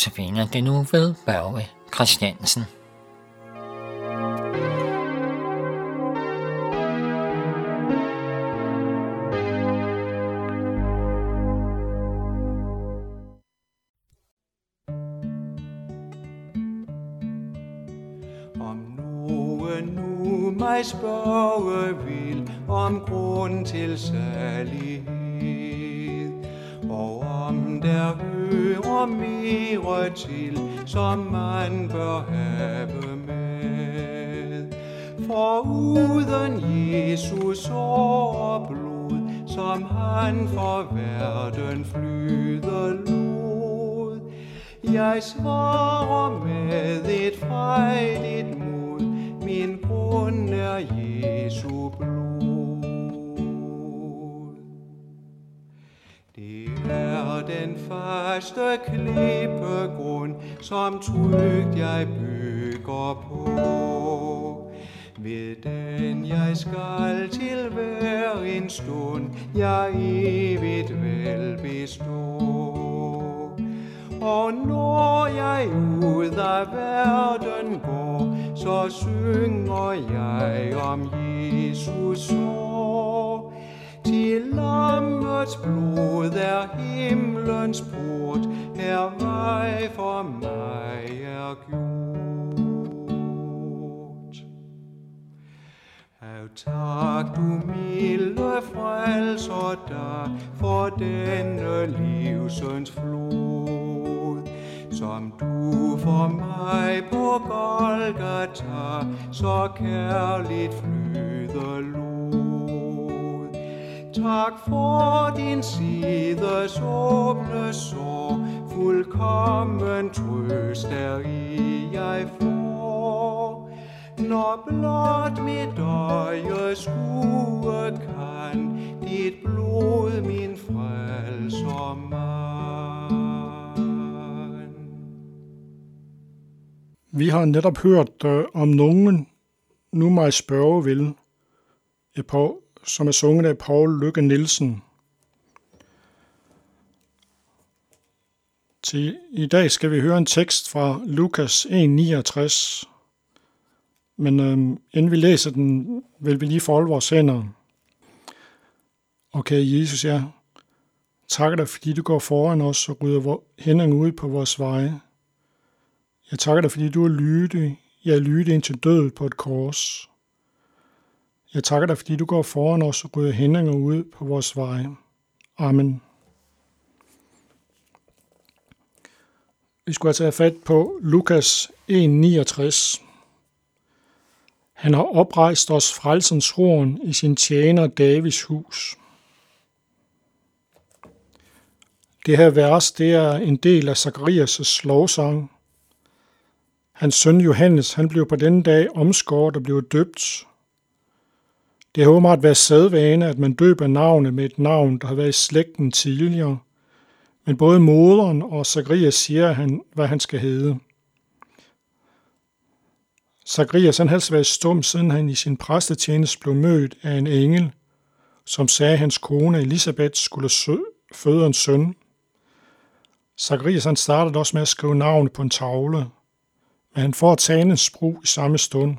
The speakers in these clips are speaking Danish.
finder det nu ved Børge Christiansen. Om nogen nu mig spørge vil om grund til særlighed, som der hører mere til, som man bør have med. For uden Jesus og blod, som han for verden flyder lod, jeg svarer med et frejdigt mod, min grund er Jesu blod. Det er den første klippegrund, som trygt jeg bygger på. Ved den jeg skal til hver en stund, jeg evigt vil bestå. Og når jeg ud af verden går, så synger jeg om Jesus ord. Guds blod er himlens port, er vej for mig er gjort. Hav tak, du milde frelser dig for denne livsens flod, som du for mig på Golgata så kærligt flyder lod. Tak for din sides åbne sår, fuldkommen trøst er i jeg får. Når blot mit øje skue kan, dit blod min frelser mand. Vi har netop hørt øh, om nogen, nu mig spørge vil, et par, som er sunget af Paul Lykke Nielsen. Til i dag skal vi høre en tekst fra Lukas 1,69. Men øhm, inden vi læser den, vil vi lige forholde vores hænder. Okay, Jesus, ja. takker dig, fordi du går foran os og rydder hænderne ud på vores veje. Jeg takker dig, fordi du er lydig. Jeg er lydig indtil døden på et kors. Jeg takker dig, fordi du går foran os og rydder hindringer ud på vores veje. Amen. Vi skulle altså have fat på Lukas 1,69. Han har oprejst os frelsens horn i sin tjener Davids hus. Det her vers, det er en del af Zacharias' lovsang. Hans søn Johannes, han blev på denne dag omskåret og blev døbt. Det har åbenbart været sædvane, at man døber navnet med et navn, der har været i slægten tidligere. Men både moderen og Zacharias siger, han, hvad han skal hedde. Zacharias han havde altså været stum, siden han i sin præstetjeneste blev mødt af en engel, som sagde, at hans kone Elisabeth skulle føde en søn. Zacharias han startede også med at skrive navnet på en tavle, men han får talens brug i samme stund.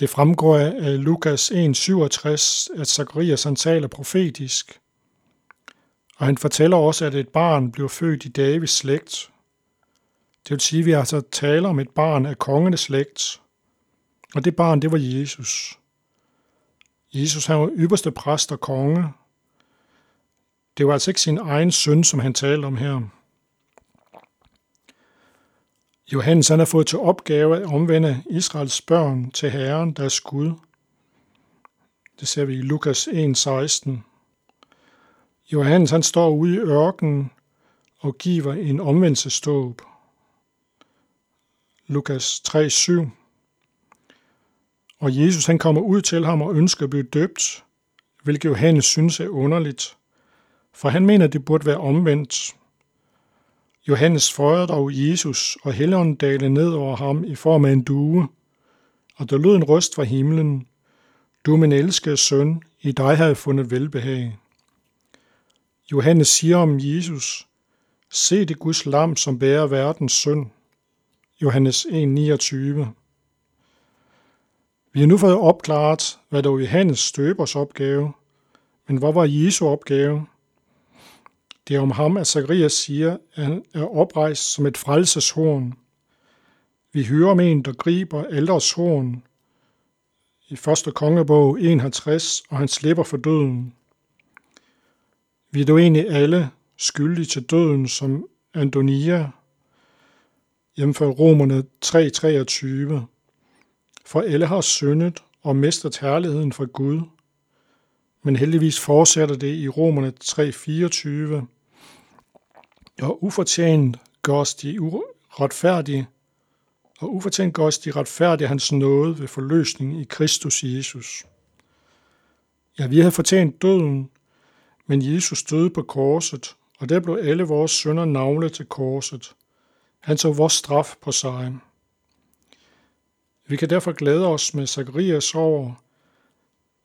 Det fremgår af Lukas 1,67, at Zacharias han taler profetisk, og han fortæller også, at et barn blev født i Davids slægt. Det vil sige, at vi altså taler om et barn af kongenes slægt, og det barn, det var Jesus. Jesus han var ypperste præst og konge. Det var altså ikke sin egen søn, som han talte om her. Johannes han har fået til opgave at omvende Israels børn til Herren, deres Gud. Det ser vi i Lukas 1,16. Johannes han står ude i ørkenen og giver en omvendelsesdåb. Lukas 3,7. Og Jesus han kommer ud til ham og ønsker at blive døbt, hvilket Johannes synes er underligt, for han mener, det burde være omvendt. Johannes føjer dog Jesus, og Helligånden dalede ned over ham i form af en due, og der lød en røst fra himlen. Du min elskede søn, i dig har jeg fundet velbehag. Johannes siger om Jesus, Se det Guds lam, som bærer verdens synd. Johannes 1,29 Vi har nu fået opklaret, hvad der var Johannes støbers opgave, men hvad var Jesu opgave? Det er om ham, at Zacharias siger, at han er oprejst som et frelseshorn. Vi hører om en, der griber ældres horn i 1. kongebog 51, og han slipper for døden. Vi er dog egentlig alle skyldige til døden som Antonia, jævnfør Romerne 3.23. For alle har syndet og mistet herligheden fra Gud. Men heldigvis fortsætter det i Romerne 3.24. Og ufortjent gør os de uretfærdige, og ufortjent gør os de retfærdige hans nåde ved forløsning i Kristus Jesus. Ja, vi havde fortjent døden, men Jesus døde på korset, og der blev alle vores sønder navle til korset. Han tog vores straf på sig. Vi kan derfor glæde os med Zacharias over,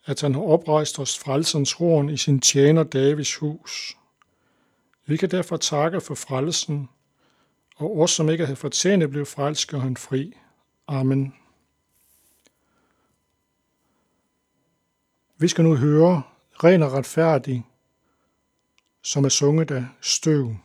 at han har oprejst os frelsens horn i sin tjener Davids hus. Vi kan derfor takke for frelsen, og os, som ikke havde fortjent blev frelst, gør han fri. Amen. Vi skal nu høre ren og retfærdig som er sunget af støv.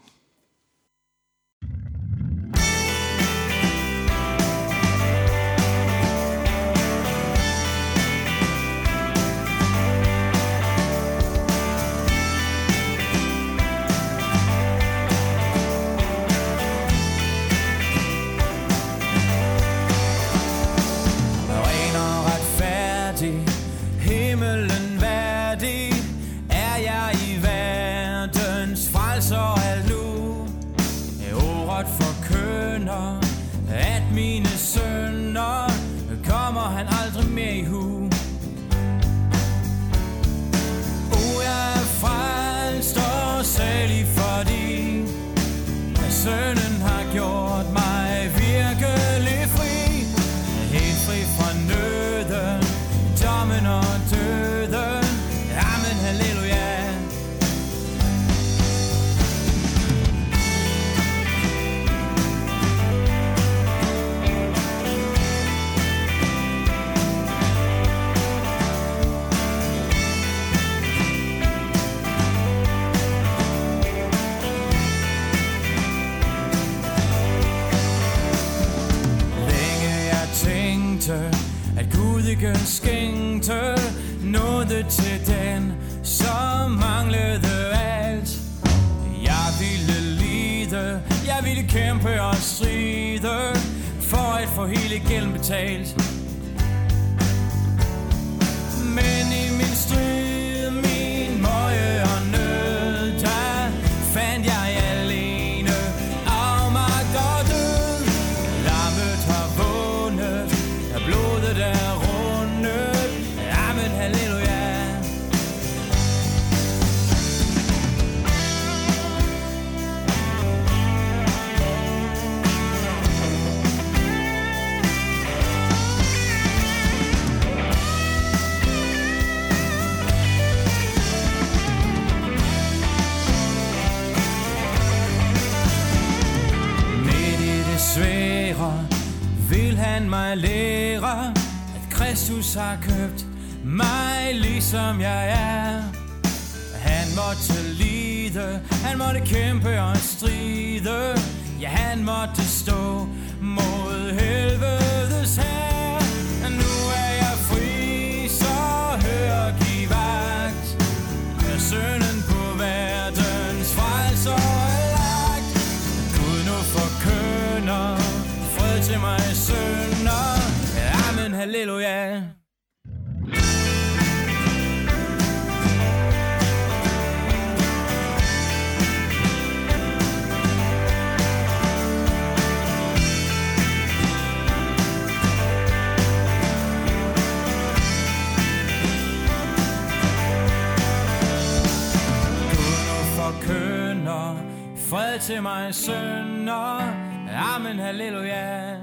Ikke skænkte noget til den, som manglede alt. Jeg ville lide, jeg ville kæmpe og stride, for at få hele gælden betalt. Han mig lære, at Kristus har købt mig ligesom jeg er. Han måtte lide, han måtte kæmpe og stride, ja han måtte stå mod helvedes her. Nu er jeg fri, så hør giv vagt. Sønnen på verdens frelser er lagt. Gud nu fred til mig. Halleluja. Gud forkønner fred til mig sønder. Amen, halleluja.